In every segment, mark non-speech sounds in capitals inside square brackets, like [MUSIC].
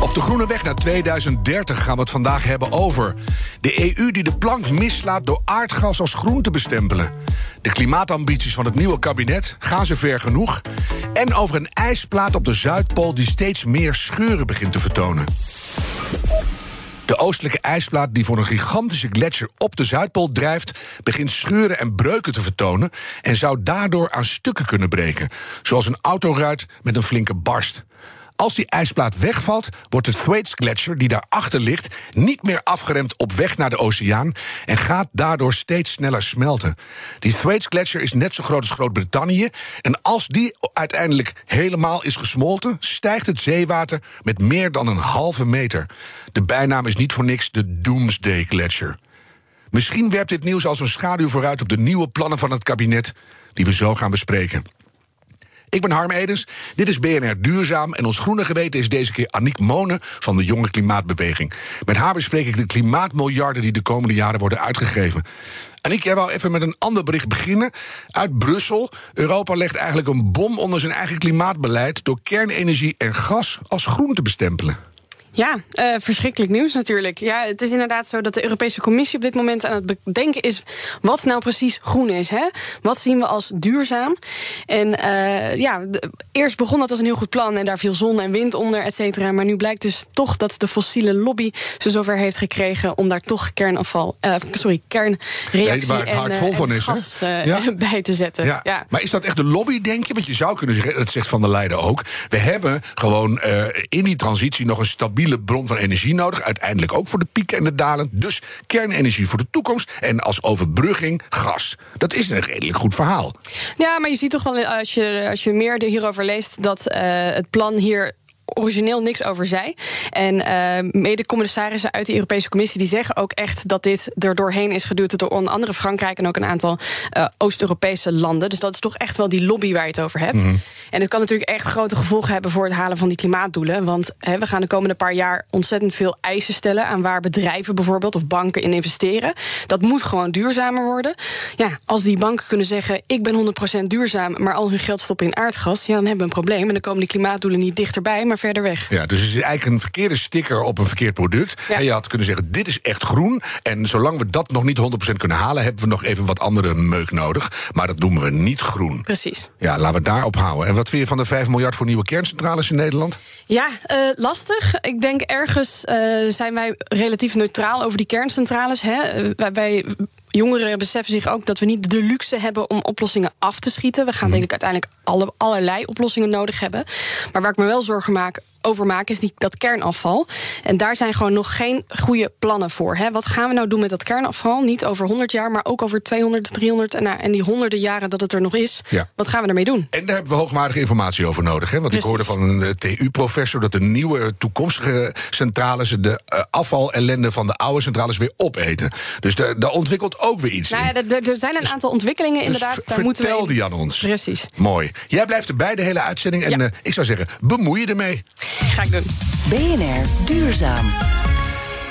Op de groene weg naar 2030 gaan we het vandaag hebben over de EU die de plank mislaat door aardgas als groen te bestempelen. De klimaatambities van het nieuwe kabinet gaan ze ver genoeg. En over een ijsplaat op de Zuidpool die steeds meer scheuren begint te vertonen. De oostelijke ijsplaat die voor een gigantische gletsjer op de Zuidpool drijft, begint scheuren en breuken te vertonen en zou daardoor aan stukken kunnen breken, zoals een autoruit met een flinke barst. Als die ijsplaat wegvalt, wordt de Thwaites Gletsjer die daarachter ligt niet meer afgeremd op weg naar de oceaan en gaat daardoor steeds sneller smelten. Die Thwaites Gletsjer is net zo groot als Groot-Brittannië en als die uiteindelijk helemaal is gesmolten, stijgt het zeewater met meer dan een halve meter. De bijnaam is niet voor niks de Doomsday Gletsjer. Misschien werpt dit nieuws als een schaduw vooruit op de nieuwe plannen van het kabinet die we zo gaan bespreken. Ik ben Harm Edens, dit is BNR Duurzaam... en ons groene geweten is deze keer Aniek Monen van de Jonge Klimaatbeweging. Met haar bespreek ik de klimaatmiljarden die de komende jaren worden uitgegeven. Aniek, jij wou even met een ander bericht beginnen. Uit Brussel. Europa legt eigenlijk een bom onder zijn eigen klimaatbeleid... door kernenergie en gas als groen te bestempelen. Ja, uh, verschrikkelijk nieuws natuurlijk. Ja, het is inderdaad zo dat de Europese Commissie op dit moment aan het bedenken is wat nou precies groen is. Hè? Wat zien we als duurzaam? En uh, ja, eerst begon dat als een heel goed plan en daar viel zon en wind onder, et cetera. Maar nu blijkt dus toch dat de fossiele lobby ze zover heeft gekregen om daar toch kernafval, uh, sorry, kernreactie nee, en, vol van is, gas ja? [LAUGHS] bij te zetten. Ja. ja. Maar is dat echt de lobby, denk je? Want je zou kunnen zeggen, dat zegt Van der Leiden ook. We hebben gewoon in die transitie nog een stabiele bron van energie nodig. Uiteindelijk ook voor de pieken en de dalen. Dus kernenergie voor de toekomst. En als overbrugging gas. Dat is een redelijk goed verhaal. Ja, maar je ziet toch wel als je, als je meer hierover leest. dat uh, het plan hier origineel niks over zei. En uh, mede-commissarissen uit de Europese Commissie die zeggen ook echt dat dit er doorheen is geduwd door onder andere Frankrijk en ook een aantal uh, Oost-Europese landen. Dus dat is toch echt wel die lobby waar je het over hebt. Mm -hmm. En het kan natuurlijk echt grote gevolgen hebben voor het halen van die klimaatdoelen. Want he, we gaan de komende paar jaar ontzettend veel eisen stellen aan waar bedrijven bijvoorbeeld of banken in investeren. Dat moet gewoon duurzamer worden. Ja, als die banken kunnen zeggen: ik ben 100% duurzaam, maar al hun geld stoppen in aardgas, ja, dan hebben we een probleem. En dan komen die klimaatdoelen niet dichterbij, maar verder weg. Ja, dus het is eigenlijk een verkeerde sticker op een verkeerd product. Ja. En je had kunnen zeggen, dit is echt groen. En zolang we dat nog niet 100% kunnen halen... hebben we nog even wat andere meuk nodig. Maar dat noemen we niet groen. Precies. Ja, laten we daarop houden. En wat vind je van de 5 miljard voor nieuwe kerncentrales in Nederland? Ja, uh, lastig. Ik denk ergens uh, zijn wij relatief neutraal over die kerncentrales. Hè. Uh, wij jongeren beseffen zich ook dat we niet de luxe hebben om oplossingen af te schieten. We gaan denk ik uiteindelijk alle, allerlei oplossingen nodig hebben. Maar waar ik me wel zorgen maak over maak, is die, dat kernafval. En daar zijn gewoon nog geen goede plannen voor. Hè. Wat gaan we nou doen met dat kernafval? Niet over 100 jaar, maar ook over 200, 300 en, nou, en die honderden jaren dat het er nog is. Ja. Wat gaan we ermee doen? En daar hebben we hoogwaardige informatie over nodig. Hè? Want Precies. ik hoorde van een TU-professor dat de nieuwe toekomstige centrales de uh, afvalellende van de oude centrales weer opeten. Dus daar, daar ook weer iets. Nou ja, in. er, er zijn een dus, aantal ontwikkelingen inderdaad. Dus daar moeten vertel we die aan ons. Precies. Mooi. Jij blijft erbij de hele uitzending. En Ja. uh, ik zou zeggen, bemoei je ermee. Ga ik doen. BNR Duurzaam.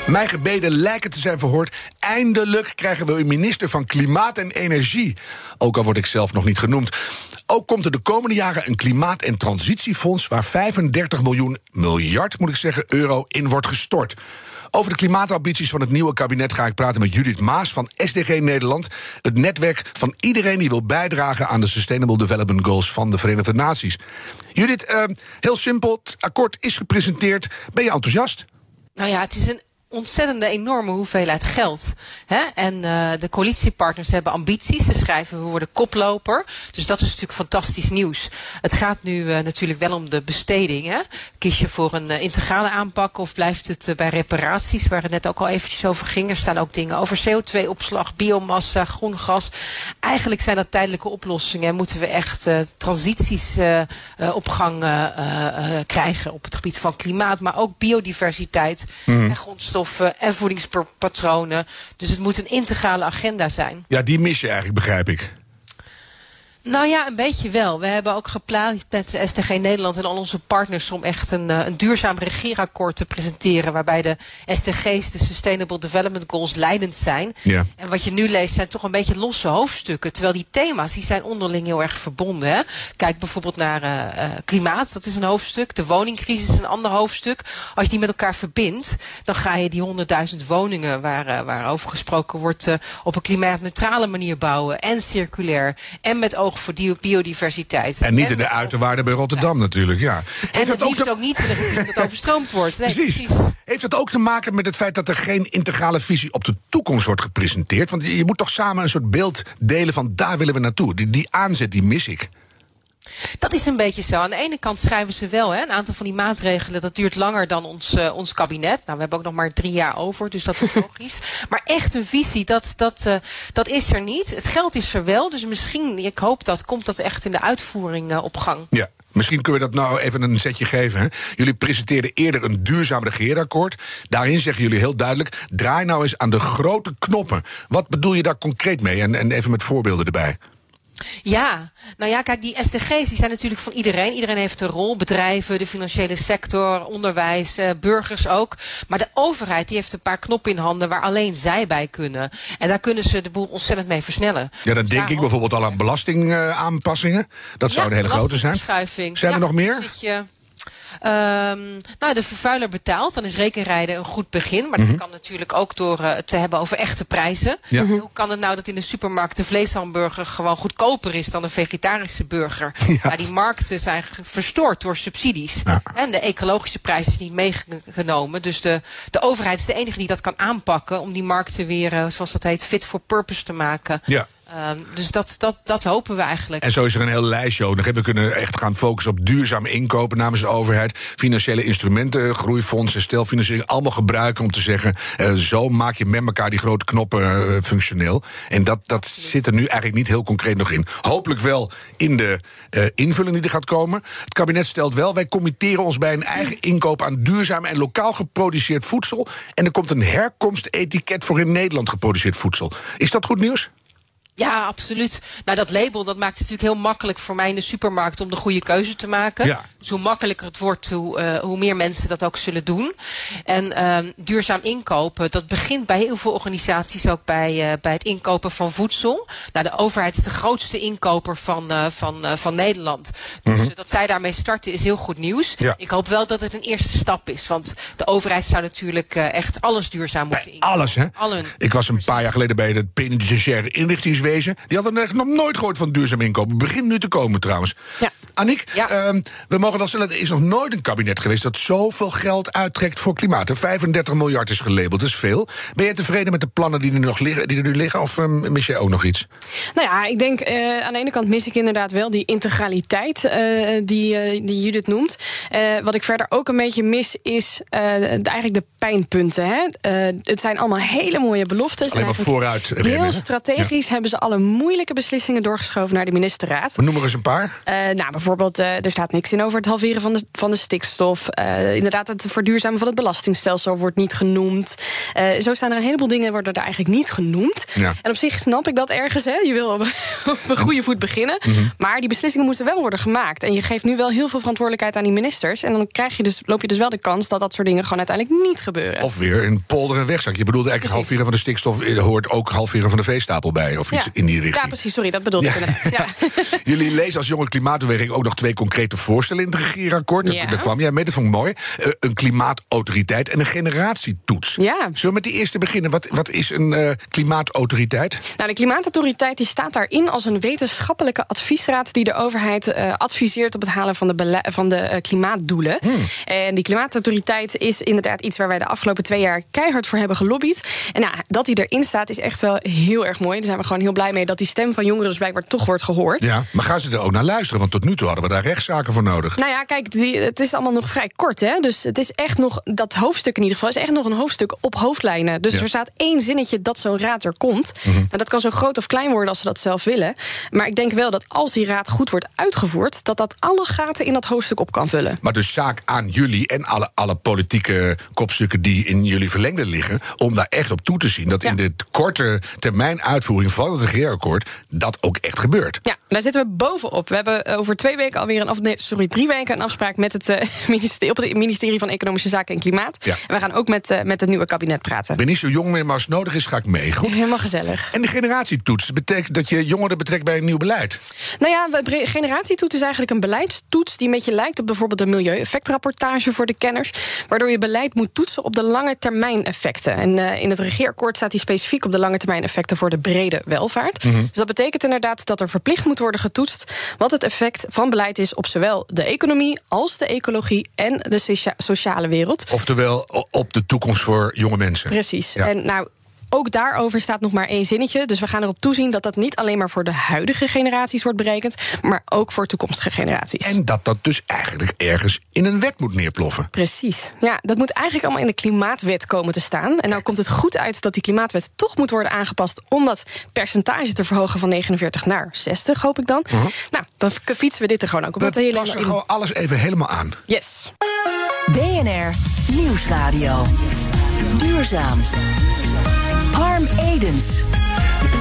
Mijn gebeden lijken te zijn verhoord. Eindelijk krijgen we een minister van Klimaat en Energie. Ook al word ik zelf nog niet genoemd. Ook komt er de komende jaren een klimaat- en transitiefonds... waar 35 miljoen, miljard moet ik zeggen, euro in wordt gestort. Over de klimaatambities van het nieuwe kabinet ga ik praten met Judith Maas van SDG Nederland. Het netwerk van iedereen die wil bijdragen aan de Sustainable Development Goals van de Verenigde Naties. Judith, uh, heel simpel, het akkoord is gepresenteerd. Ben je enthousiast? Nou ja, het is een ontzettende enorme hoeveelheid geld. Hè? En uh, de coalitiepartners hebben ambities. Ze schrijven we worden koploper. Dus dat is natuurlijk fantastisch nieuws. Het gaat nu uh, natuurlijk wel om de besteding. Hè? Kies je voor een uh, integrale aanpak of blijft het bij reparaties, waar het net ook al eventjes over ging. Er staan ook dingen over CO2-opslag, biomassa, groen gas. Eigenlijk zijn dat tijdelijke oplossingen en moeten we echt transities op gang krijgen op het gebied van klimaat, maar ook biodiversiteit mm. en en voedingspatronen. Dus het moet een integrale agenda zijn. Ja, die mis je eigenlijk, begrijp ik. Nou ja, een beetje wel. We hebben ook geplaatst met STG Nederland en al onze partners om echt een, eh, een duurzaam regeerakkoord te presenteren. Waarbij de SDG's, de Sustainable Development Goals, leidend zijn. Ja. En wat je nu leest zijn toch een beetje losse hoofdstukken. Terwijl die thema's die zijn onderling heel erg verbonden. Hè? Kijk bijvoorbeeld naar uh, uh, klimaat, dat is een hoofdstuk. De woningcrisis is een ander hoofdstuk. Als je die met elkaar verbindt, dan ga je die honderdduizend woningen waar, waarover gesproken wordt op een klimaatneutrale manier bouwen. En circulair. En met oog voor die biodiversiteit. En niet in de uiterwaarden bij Rotterdam natuurlijk, ja. En het liefst ook, niet in een gebied dat overstroomd wordt. Nee, precies. Heeft dat ook te maken met het feit dat er geen integrale visie op de toekomst wordt gepresenteerd? Want je moet toch samen een soort beeld delen van daar willen we naartoe. Die, die aanzet, die mis ik. Dat is een beetje zo. Aan de ene kant schrijven ze wel hè, een aantal van die maatregelen. Dat duurt langer dan ons, uh, ons kabinet. Nou, we hebben ook nog maar drie jaar over, dus dat is [LAUGHS] logisch. maar echt een visie, dat, dat, uh, dat is er niet. Het geld is er wel, dus misschien, ik hoop dat, komt dat echt in de uitvoering uh, op gang. Ja. Misschien kunnen we dat nou even een setje geven. Hè? Jullie presenteerden eerder een duurzaam regeerakkoord. Daarin zeggen jullie heel duidelijk: draai nou eens aan de grote knoppen. Wat bedoel je daar concreet mee? En, en even met voorbeelden erbij. Ja, nou ja, kijk, die SDG's die zijn natuurlijk van iedereen. Iedereen heeft een rol. Bedrijven, de financiële sector, onderwijs, eh, burgers ook. Maar de overheid die heeft een paar knoppen in handen waar alleen zij bij kunnen. En daar kunnen ze de boel ontzettend mee versnellen. Ja, dan denk ik bijvoorbeeld al aan belastingaanpassingen. dat zou ja, een hele grote zijn. Zijn er nog meer? Um, nou, de vervuiler betaalt. Dan is rekenrijden een goed begin. Maar dat mhm. kan natuurlijk ook door uh, te hebben over echte prijzen. Ja. Mhm. Hoe kan het nou dat in de supermarkt de vleeshamburger gewoon goedkoper is dan een vegetarische burger? [LAUGHS] Ja. Maar die markten zijn verstoord door subsidies. Ja. En de ecologische prijs is niet meegenomen. Dus de, de overheid is de enige die dat kan aanpakken om die markten weer, uh, zoals dat heet, fit for purpose te maken. Ja. Um, dus dat, dat, dat hopen we eigenlijk. En zo is er een heel lijstje ook. We kunnen echt gaan focussen op duurzame inkopen namens de overheid. Financiële instrumenten, groeifondsen, stelfinanciering. Allemaal gebruiken om te zeggen. Uh, zo maak je met elkaar die grote knoppen uh, functioneel. En dat, dat zit er nu eigenlijk niet heel concreet nog in. Hopelijk wel in de uh, invulling die er gaat komen. Het kabinet stelt wel: wij committeren ons bij een eigen inkoop aan duurzaam en lokaal geproduceerd voedsel. En er komt een herkomstetiket voor in Nederland geproduceerd voedsel. Is dat goed nieuws? Ja, absoluut. Nou, dat label dat maakt het natuurlijk heel makkelijk voor mij in de supermarkt om de goede keuze te maken. Ja. Dus hoe makkelijker het wordt, hoe, uh, hoe meer mensen dat ook zullen doen. En uh, duurzaam inkopen, dat begint bij heel veel organisaties ook bij, uh, bij het inkopen van voedsel. Nou, de overheid is de grootste inkoper van, uh, van, van Nederland. Dus mm -hmm. dat zij daarmee starten is heel goed nieuws. Ja. Ik hoop wel dat het een eerste stap is. Want de overheid zou natuurlijk echt alles duurzaam moeten inkopen. Alles, hè? Allen. Ik was een paar jaar geleden bij het penitentiaire die hadden echt nog nooit gehoord van duurzaam inkopen. Begint nu te komen trouwens. Ja. Aniek, ja. Uh, we mogen wel stellen, er is nog nooit een kabinet geweest dat zoveel geld uittrekt voor klimaat. 35 miljard is gelabeld, dat is veel. Ben je tevreden met de plannen die er, nog liggen, die er nu liggen? Of uh, mis je ook nog iets? Nou ja, ik denk uh, aan de ene kant mis ik inderdaad wel die integraliteit uh, die, die Judith noemt. wat ik verder ook een beetje mis is eigenlijk de pijnpunten. Hè? het zijn allemaal hele mooie beloftes. Alleen maar vooruit. Heel strategisch ja. hebben ze alle moeilijke beslissingen doorgeschoven naar de ministerraad. We noemen eens een paar. Uh, nou, bijvoorbeeld, uh, er staat niks in over het halveren van de, van de stikstof. Uh, inderdaad, het verduurzamen van het belastingstelsel wordt niet genoemd. zo staan er een heleboel dingen worden er eigenlijk niet genoemd. Ja. En op zich snap ik dat ergens. Hè? Je wil op, [LAUGHS] op een goede voet beginnen. Mm -hmm. Maar die beslissingen moeten wel worden gemaakt. En je geeft nu wel heel veel verantwoordelijkheid aan die ministers. En dan krijg je dus, loop je dus wel de kans dat dat soort dingen gewoon uiteindelijk niet gebeuren. Of weer een polder en wegzak. Je bedoelt eigenlijk halveren van de stikstof hoort ook halveren van de veestapel bij. Of iets iets in die richting. Ja, precies, sorry, dat bedoelde ik. Ja. [LAUGHS] Jullie lezen als jonge klimaatbeweging ook nog twee concrete voorstellen in het regeerakkoord. Ja. Daar kwam jij mee, dat vond ik mooi. Eh, een klimaatautoriteit en een generatietoets. Ja. Zullen we met die eerste beginnen? Wat, wat is een eh, klimaatautoriteit? Nou, de Klimaatautoriteit die staat daarin als een wetenschappelijke adviesraad die de overheid eh, adviseert op het halen van de, van de klimaatdoelen. Hmm. En die Klimaatautoriteit is inderdaad iets waar wij de afgelopen twee jaar keihard voor hebben gelobbyd. En nou, dat die erin staat is echt wel heel erg mooi. Daar zijn we gewoon heel blij mee dat die stem van jongeren dus blijkbaar toch wordt gehoord. Ja, maar gaan ze er ook naar luisteren? Want tot nu toe hadden we daar rechtszaken voor nodig. Nou ja, kijk, die, het is allemaal nog vrij kort, hè? Dus het is echt nog, dat hoofdstuk in ieder geval, is echt nog een hoofdstuk op hoofdlijnen. Dus Ja. er staat één zinnetje dat zo'n raad er komt. Mhm. Nou, dat kan zo groot of klein worden als ze dat zelf willen. Maar ik denk wel dat als die raad goed wordt uitgevoerd, dat dat alle gaten in dat hoofdstuk op kan vullen. Maar dus zaak aan jullie en alle, alle politieke kopstukken die in jullie verlengde liggen, om daar echt op toe te zien dat Ja. in de korte termijn uitvoering van het regeerakkoord dat ook echt gebeurt. Ja, daar zitten we bovenop. We hebben over twee weken alweer een af, nee, sorry, drie weken een afspraak met het eh, [LAUGHS] ministerie, op het ministerie van Economische Zaken en Klimaat. Ja. En we gaan ook met, eh, met het nieuwe kabinet praten. Ik ben niet zo jong meer, maar als het nodig is, ga ik mee. Goed. Helemaal gezellig. En de generatietoets betekent dat je jongeren betrekt bij een nieuw beleid. Nou ja, generatietoets is eigenlijk een beleidstoets die een beetje lijkt op bijvoorbeeld de milieueffectrapportage voor de kenners, waardoor je beleid moet toetsen op de lange termijn effecten. En eh, in het regeerakkoord staat die specifiek op de lange termijn effecten voor de brede welvaart. Dus dat betekent inderdaad dat er verplicht moet worden getoetst wat het effect van beleid is op zowel de economie als de ecologie en de socia- sociale wereld. Oftewel op de toekomst voor jonge mensen. Precies. Ja. En nou. Ook daarover staat nog maar één zinnetje. Dus we gaan erop toezien dat dat niet alleen maar voor de huidige generaties wordt berekend, maar ook voor toekomstige generaties. En dat dat dus eigenlijk ergens in een wet moet neerploffen. Precies. Ja, dat moet eigenlijk allemaal in de klimaatwet komen te staan. En nou komt het goed uit dat die klimaatwet toch moet worden aangepast om dat percentage te verhogen van 49 naar 60, hoop ik dan. Nou, dan fietsen we dit er gewoon ook op. We hele passen in- gewoon alles even helemaal aan. Yes. BNR Nieuwsradio. Duurzaam. Harm Edens.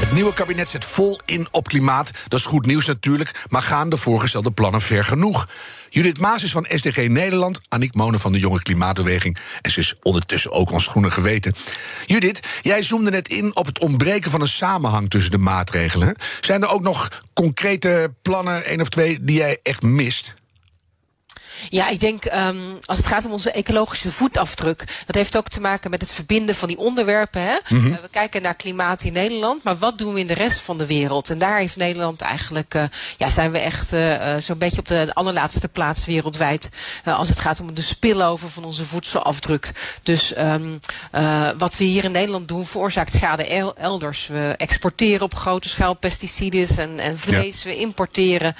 Het nieuwe kabinet zet vol in op klimaat. Dat is goed nieuws natuurlijk, maar gaan de voorgestelde plannen ver genoeg? Judith Maas is van SDG Nederland, Aniek Monen van de Jonge Klimaatbeweging... en ze is ondertussen ook ons groene geweten. Judith, jij zoomde net in op het ontbreken van een samenhang tussen de maatregelen. Zijn er ook nog concrete plannen, één of twee, die jij echt mist? Ja, ik denk ehm, als het gaat om onze ecologische voetafdruk, dat heeft ook te maken met het verbinden van die onderwerpen. Hè? Mhm. Eh, we kijken naar klimaat in Nederland, maar wat doen we in de rest van de wereld? En daar heeft Nederland eigenlijk, eh, ja, zijn we echt eh, zo'n beetje op de allerlaatste plaats wereldwijd als het gaat om de spillover van onze voedselafdruk. Dus ehm, eh, wat we hier in Nederland doen veroorzaakt schade el- elders. We exporteren op grote schaal pesticiden en, en vlees. We importeren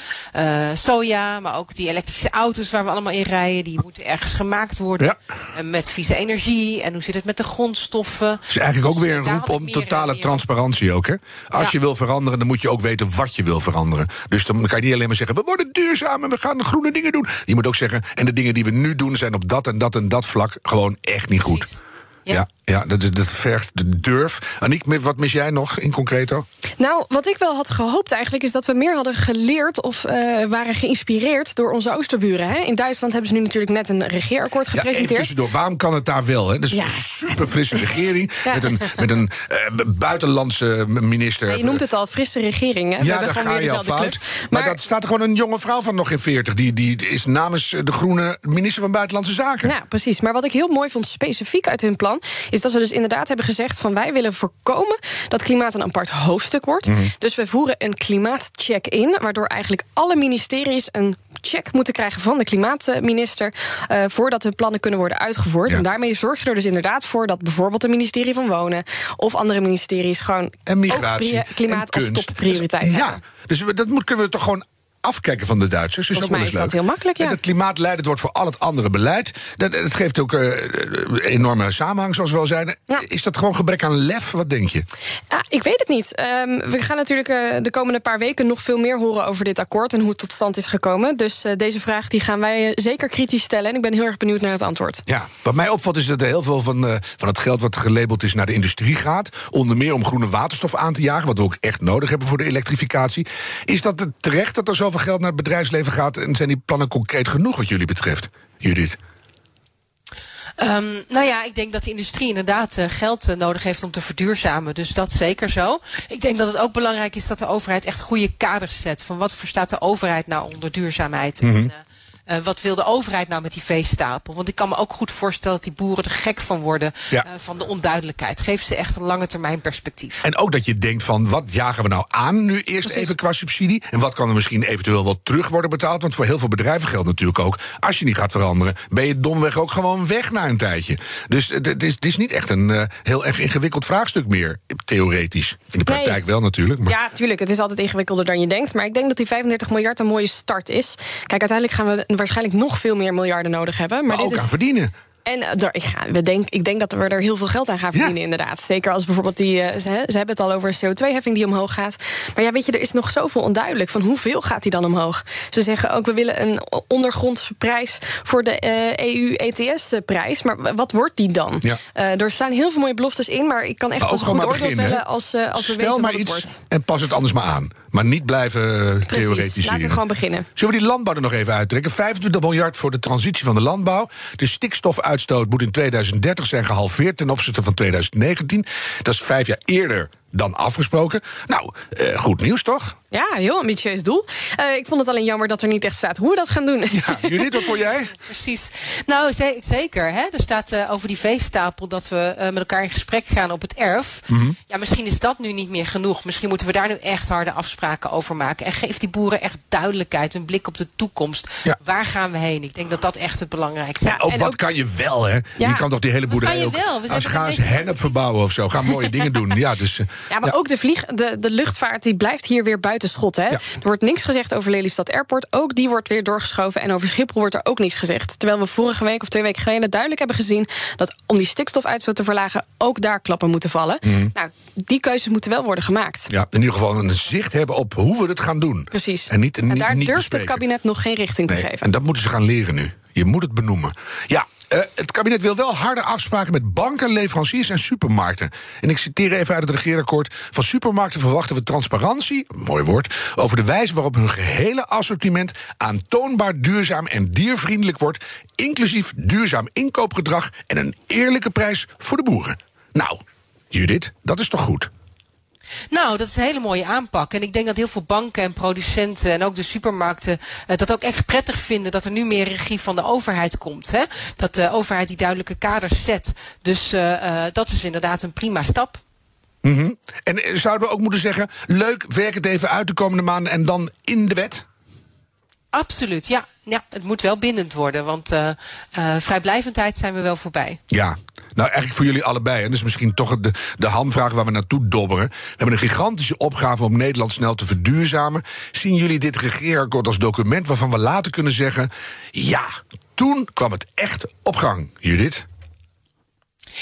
soja, maar ook die elektrische auto's waar we allemaal in rijden, die moeten ergens gemaakt worden. Ja. En met vieze energie. En hoe zit het met de grondstoffen? Het is eigenlijk ook weer een roep om totale eh, meer- transparantie ook. Hè? Als Ja. je wil veranderen, dan moet je ook weten wat je wil veranderen. Dus dan kan je niet alleen maar zeggen, we worden duurzaam en we gaan groene dingen doen. Je moet ook zeggen, en de dingen die we nu doen zijn op dat en dat en dat vlak gewoon echt niet goed. Precies. Ja, Ja. Ja, dat, is- dat vergt de durf. Aniek, wat mis jij nog in concreto? Nou, wat ik wel had gehoopt eigenlijk is dat we meer hadden geleerd of eh, waren geïnspireerd door onze oosterburen. Hè? In Duitsland hebben ze nu natuurlijk net een regeerakkoord Ja, gepresenteerd. tussendoor. Waarom kan het daar wel? Hè? Dat is Ja. een super frisse regering. Ja. Met een, met een eh, buitenlandse minister. Ja, je noemt het al frisse regering. Hè? We Ja, daar ga je al fout. club. Maar, dat staat er gewoon een jonge vrouw van nog geen 40. Die, die is namens de groene minister van Buitenlandse Zaken. Ja, precies. Maar wat ik heel mooi vond, specifiek uit hun plan, is dat ze dus inderdaad hebben gezegd van wij willen voorkomen dat klimaat een apart hoofdstuk wordt. Mhm. Dus we voeren een klimaatcheck in, waardoor eigenlijk alle ministeries een check moeten krijgen van de klimaatminister eh, voordat hun plannen kunnen worden uitgevoerd. Ja. En daarmee zorg je er dus inderdaad voor dat bijvoorbeeld het ministerie van Wonen of andere ministeries gewoon En migratie. klimaat en als topprioriteit Dus, hebben. Ja, dus we- dat moet, kunnen we toch gewoon afkijken van de Duitsers. Volgens ook wel eens is dat leuk. heel makkelijk, ja. En Het klimaat leidend wordt voor al het andere beleid. Dat, geeft ook eh, enorme samenhang, zoals we al zeiden. Ja. Is dat gewoon gebrek aan lef? Wat denk je? Ja, ik weet het niet. Ehm, we gaan natuurlijk eh, de komende paar weken nog veel meer horen over dit akkoord en hoe het tot stand is gekomen. Dus eh, deze vraag die gaan wij zeker kritisch stellen. En ik ben heel erg benieuwd naar het antwoord. Ja, wat mij opvalt is dat er heel veel van, van het geld wat gelabeld is naar de industrie gaat. Onder meer om groene waterstof aan te jagen, wat we ook echt nodig hebben voor de elektrificatie. Is dat terecht dat er zoveel geld naar het bedrijfsleven gaat? En zijn die plannen concreet genoeg wat jullie betreft, Judith? Um, nou ja, ik denk dat de industrie inderdaad uh, geld uh, nodig heeft om te verduurzamen. Dus dat zeker zo. Ik denk dat het ook belangrijk is dat de overheid echt goede kaders zet. Van wat verstaat de overheid nou onder duurzaamheid? Mm -hmm. en, uh, Uh, wat wil de overheid nou met die veestapel? Want ik kan me ook goed voorstellen dat die boeren er gek van worden ja. uh, van de onduidelijkheid. Geef ze echt een lange termijn perspectief. En ook dat je denkt van wat jagen we nou aan nu eerst Precies. even qua subsidie? En wat kan er misschien eventueel wel terug worden betaald? Want voor heel veel bedrijven geldt natuurlijk ook, als je niet gaat veranderen, ben je domweg ook gewoon weg na een tijdje. Dus het is, is, niet echt een uh, heel erg ingewikkeld vraagstuk meer, theoretisch. In de praktijk nee. wel natuurlijk. Maar... Ja, natuurlijk. Het is altijd ingewikkelder dan je denkt. Maar ik denk dat die 35 miljard een mooie start is. Kijk, uiteindelijk gaan we waarschijnlijk nog veel meer miljarden nodig hebben. Maar, maar dit ook is... aan verdienen. En er, ik, ga, we denk, ik denk dat we er heel veel geld aan gaan verdienen, ja. inderdaad. Zeker als bijvoorbeeld die. Uh, ze, ze, hebben het al over een CO2-heffing die omhoog gaat. Maar ja, weet je, er is nog zoveel onduidelijk van hoeveel gaat die dan omhoog. Ze zeggen ook, we willen een ondergrondse prijs voor de uh, EU-ETS-prijs. Maar wat wordt die dan? Ja. Uh, er staan heel veel mooie beloftes in, maar ik kan echt pas goed oordeel vellen als, als Stel we weten maar wat iets het wordt. En pas het anders maar aan. Maar niet blijven theoretiseren. Laten we gewoon beginnen. Zullen we die landbouw er nog even uittrekken? 25 miljard voor de transitie van de landbouw. De stikstofuitstoot moet in 2030 zijn gehalveerd ten opzichte van 2019. Dat is vijf jaar eerder dan afgesproken. Nou, uh, goed nieuws toch? Ja, heel ambitieus doel. Uh, ik vond het alleen jammer dat er niet echt staat hoe we dat gaan doen. Ja, Judith, wat voor jij? [LAUGHS] Precies. Nou, ze zeker. Hè? Er staat uh, over die veestapel dat we uh, met elkaar in gesprek gaan op het erf. Mhm. Mm -hmm. Ja, misschien is dat nu niet meer genoeg. Misschien moeten we daar nu echt harde afspraken over maken. En geef die boeren echt duidelijkheid, een blik op de toekomst. Ja. Waar gaan we heen? Ik denk dat dat echt het belangrijkste is. Ja, ook wat ook... kan je wel, hè? Ja. Je kan toch die hele boerderij ook... Als ga eens hennep verbouwen of zo. Ga mooie dingen doen. Ja, dus, ja maar ook de, vlieg, de, de luchtvaart die blijft hier weer buiten schot. Hè? Ja. Er wordt niks gezegd over Lelystad Airport. Ook die wordt weer doorgeschoven. En over Schiphol wordt er ook niks gezegd. Terwijl we vorige week of twee weken geleden duidelijk hebben gezien... dat om die stikstofuitstoot te verlagen ook daar klappen moeten vallen. Mm. Nou, die keuzes moeten wel worden gemaakt. Ja, in ieder geval een zicht hebben op hoe we het gaan doen. Precies. En, niet, en daar niet durft bespreken. het kabinet nog geen richting nee, te geven. En dat moeten ze gaan leren nu. Je moet het benoemen. Ja, uh, het kabinet wil wel harde afspraken met banken, leveranciers en supermarkten. En ik citeer even uit het regeerakkoord. Van supermarkten verwachten we transparantie, mooi woord, over de wijze waarop hun gehele assortiment aantoonbaar duurzaam en diervriendelijk wordt, inclusief duurzaam inkoopgedrag en een eerlijke prijs voor de boeren. Nou, Judith, dat is toch goed? Nou, dat is een hele mooie aanpak. En ik denk dat heel veel banken en producenten en ook de supermarkten uh, dat ook echt prettig vinden dat er nu meer regie van de overheid komt. Hè? Dat de overheid die duidelijke kaders zet. Dus uh, uh, dat is inderdaad een prima stap. Mm. En zouden we ook moeten zeggen: leuk, werk het even uit de komende maanden en dan in de wet? Absoluut, ja. ja. Het moet wel bindend worden, want uh, uh, vrijblijvendheid zijn we wel voorbij. Ja, nou eigenlijk voor jullie allebei. En dat is misschien toch de, de hamvraag waar we naartoe dobberen. We hebben een gigantische opgave om Nederland snel te verduurzamen. Zien jullie dit regeerakkoord als document waarvan we later kunnen zeggen... ja, toen kwam het echt op gang, Judith?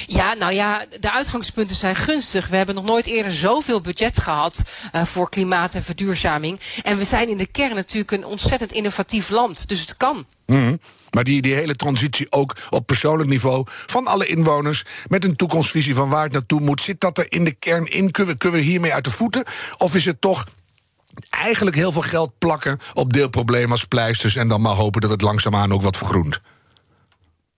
Ja, nou ja, de uitgangspunten zijn gunstig. We hebben nog nooit eerder zoveel budget gehad uh, voor klimaat en verduurzaming. En we zijn in de kern natuurlijk een ontzettend innovatief land. Dus het kan. -hmm. Maar die, die hele transitie ook op persoonlijk niveau van alle inwoners... met een toekomstvisie van waar het naartoe moet... zit dat er in de kern in? Kunnen we, kunnen we hiermee uit de voeten? Of is het toch eigenlijk heel veel geld plakken op deelproblemen als pleisters... en dan maar hopen dat het langzaamaan ook wat vergroent?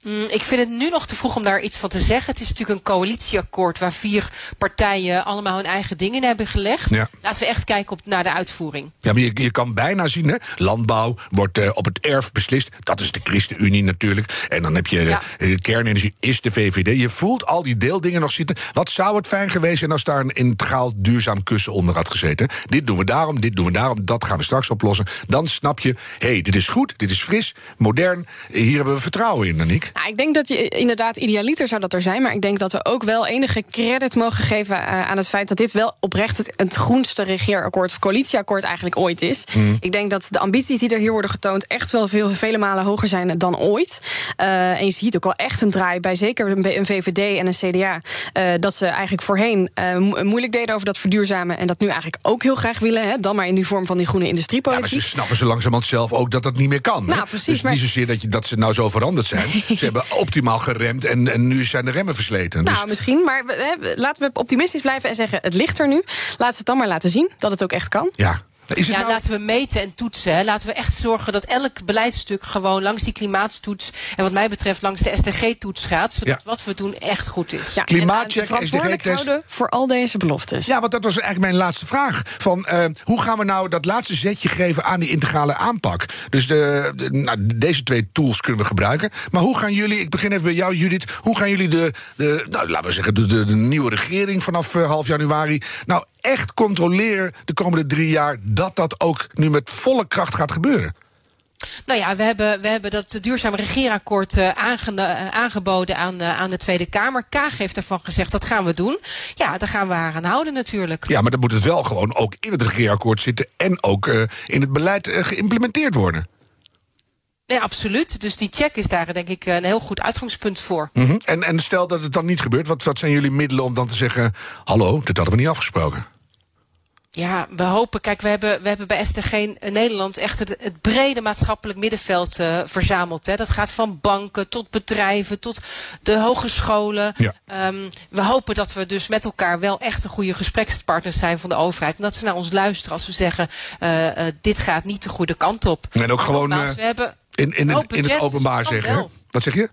Mm, ik vind het nu nog te vroeg om daar iets van te zeggen. Het is natuurlijk een coalitieakkoord waar vier partijen allemaal hun eigen dingen in hebben gelegd. Ja. Laten we echt kijken op, naar de uitvoering. Ja, maar je, je kan bijna zien, hè? landbouw wordt uh, op het erf beslist. Dat is de ChristenUnie natuurlijk. En dan heb je ja. uh, kernenergie, is de VVD. Je voelt al die deeldingen nog zitten. Wat zou het fijn geweest zijn als daar een integraal duurzaam kussen onder had gezeten? Dit doen we daarom, dit doen we daarom, dat gaan we straks oplossen. Dan snap je, hé, hey, dit is goed, dit is fris, modern. Hier hebben we vertrouwen in, Aniek. Nou, ik denk dat je inderdaad idealiter zou dat er zijn. Maar ik denk dat we ook wel enige credit mogen geven uh, aan het feit dat dit wel oprecht het, het groenste regeerakkoord of coalitieakkoord eigenlijk ooit is. Mm. Ik denk dat de ambities die er hier worden getoond echt wel veel, vele malen hoger zijn dan ooit. Uh, en je ziet ook wel echt een draai bij zeker een VVD en een CDA. Uh, dat ze eigenlijk voorheen mo moeilijk deden over dat verduurzamen. En dat nu eigenlijk ook heel graag willen. Hè, dan maar in die vorm van die groene industriepolitiek. Ja, maar ze snappen ze langzamerhand zelf ook dat dat niet meer kan. Nou, precies, dus maar... niet zozeer dat, je, dat ze nou zo veranderd zijn. [LAUGHS] ze hebben optimaal geremd en, en nu zijn de remmen versleten. Nou, dus... misschien, maar we, laten we optimistisch blijven en zeggen: het ligt er nu. Laat ze het dan maar laten zien dat het ook echt kan. Ja. Is het ja, nou- laten we meten en toetsen. Hè. Laten we echt zorgen dat elk beleidstuk gewoon langs die klimaatstoets en wat mij betreft langs de SDG-toets gaat, zodat Ja. wat we doen echt goed is. Ja, Klimaatcheck, SDG-test. houden voor al deze beloftes. Ja, want dat was eigenlijk mijn laatste vraag. Van, eh, hoe gaan we nou dat laatste zetje geven aan die integrale aanpak? Dus de, de- nou, deze twee tools kunnen we gebruiken. Maar hoe gaan jullie, ik begin even bij jou Judith... hoe gaan jullie de, de nou, laten we zeggen, de, de, de nieuwe regering vanaf eh, half januari... nou echt controleren de komende drie jaar... dat dat ook nu met volle kracht gaat gebeuren? Nou ja, we hebben, we hebben dat duurzaam regeerakkoord eh, eh, aangeboden aan, eh, aan de Tweede Kamer. Kaag heeft ervan gezegd, dat gaan we doen. Ja, daar gaan we haar aan houden natuurlijk. Ja, maar dan moet het wel gewoon ook in het regeerakkoord zitten... en ook in het beleid geïmplementeerd worden. Nee, absoluut. Dus die check is daar denk ik een heel goed uitgangspunt voor. Mhm. en, en stel dat het dan niet gebeurt, wat, wat zijn jullie middelen om dan te zeggen... hallo, dit hadden we niet afgesproken? Ja, we hopen. Kijk, we hebben, we hebben bij STG in Nederland echt het, het brede maatschappelijk middenveld eh, verzameld. Hè. Dat gaat van banken tot bedrijven tot de hogescholen. Ja. Ehm, we hopen dat we dus met elkaar wel echt een goede gesprekspartners zijn van de overheid. En dat ze naar ons luisteren als we zeggen: eh, eh, dit gaat niet de goede kant op. En ook gewoon, eh, we hebben In, in, het, in het openbaar kan zeggen. Wat zeg je?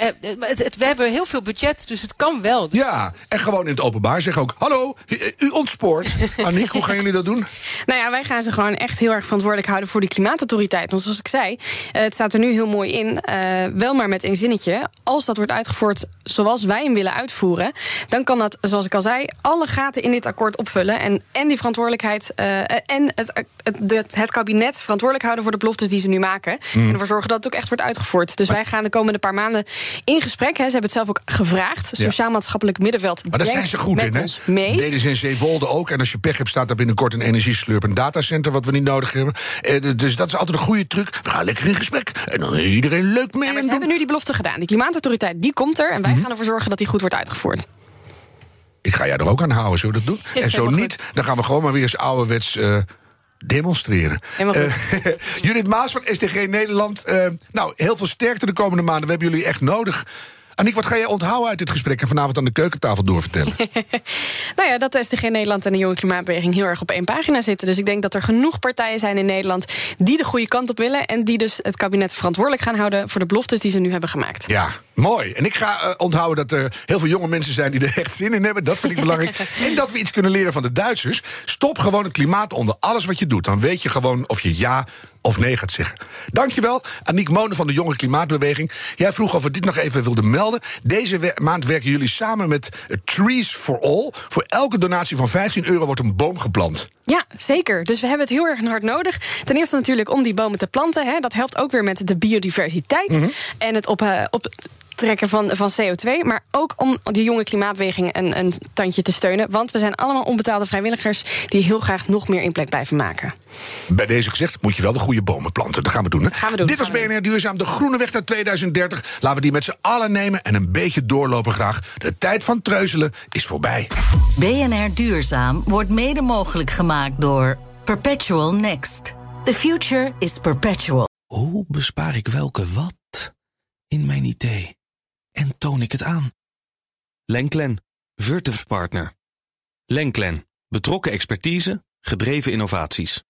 Eh, het, het- we hebben heel veel budget, dus het kan wel. Dus Ja, en gewoon in het openbaar zeggen ook... hallo, u, u ontspoort. [LAUGHS] Aniek, hoe gaan jullie dat doen? Nou ja, wij gaan ze gewoon echt heel erg verantwoordelijk houden voor die klimaatautoriteit. Want zoals ik zei, eh, het staat er nu heel mooi in. eh, wel maar met één zinnetje. Als dat wordt uitgevoerd zoals wij hem willen uitvoeren, dan kan dat, zoals ik al zei, alle gaten in dit akkoord opvullen. En, en die verantwoordelijkheid eh, en het, het, het, het kabinet verantwoordelijk houden voor de beloftes die ze nu maken. Mm. En ervoor zorgen dat het ook echt wordt uitgevoerd. Dus wij gaan de komende paar maanden in gesprek. Hè. Ze hebben het zelf ook gevraagd. Sociaal-maatschappelijk middenveld. Maar daar zijn ze goed in, hè? Mee. Deden ze in Zeewolde ook. En als je pech hebt, staat daar binnenkort een energieslurpend datacenter... wat we niet nodig hebben. Eh, dus dat is altijd een goede truc. We gaan lekker in gesprek. En dan is iedereen leuk mee. Ja, maar en ze hebben nu die belofte gedaan. Die klimaatautoriteit die komt er. En Mhm. wij gaan ervoor zorgen dat die goed wordt uitgevoerd. Ik ga jij er ook aan houden, zullen we dat doen? En zo niet, dan gaan we gewoon maar weer eens ouderwets... eh, demonstreren. Eh, [LAUGHS] Judith Maas van SDG Nederland. eh, nou, heel veel sterkte de komende maanden. We hebben jullie echt nodig. Aniek, wat ga jij onthouden uit dit gesprek... en vanavond aan de keukentafel doorvertellen? [LAUGHS] Nou ja, dat de SDG Nederland en de Jonge Klimaatbeweging heel erg op één pagina zitten. Dus ik denk dat er genoeg partijen zijn in Nederland die de goede kant op willen. En die dus het kabinet verantwoordelijk gaan houden voor de beloftes die ze nu hebben gemaakt. Ja, mooi. En ik ga eh, onthouden dat er heel veel jonge mensen zijn die er echt zin in hebben. Dat vind ik belangrijk. [LAUGHS] en dat we iets kunnen leren van de Duitsers. Stop gewoon het klimaat onder alles wat je doet. Dan weet je gewoon of je ja of nee gaat zeggen. Dankjewel, Aniek Monen van de Jonge Klimaatbeweging. Jij vroeg of we dit nog even wilden melden. Deze we- maand werken jullie samen met Trees for All. Voor elke donatie van 15 euro wordt een boom geplant. Ja, zeker. Dus we hebben het heel erg hard nodig. Ten eerste natuurlijk om die bomen te planten. Hè. Dat helpt ook weer met de biodiversiteit. En het op, eh, optrekken van, van CO2. Maar ook om die jonge klimaatbeweging een, een tandje te steunen. Want we zijn allemaal onbetaalde vrijwilligers... die heel graag nog meer impact blijven maken. Bij deze gezegd moet je wel de goede bomen planten. Dat gaan we doen. Hè? Gaan we doen. Dit was BNR Duurzaam, de groene weg naar 2030. Laten we die met z'n allen nemen en een beetje doorlopen graag. De tijd van treuzelen is voorbij. BNR Duurzaam wordt mede mogelijk gemaakt door Perpetual Next. The future is perpetual. Hoe bespaar ik welke wat in mijn idee? En toon ik het aan? Lenklen, Virtuf Partner. Lenklen, betrokken expertise, gedreven innovaties.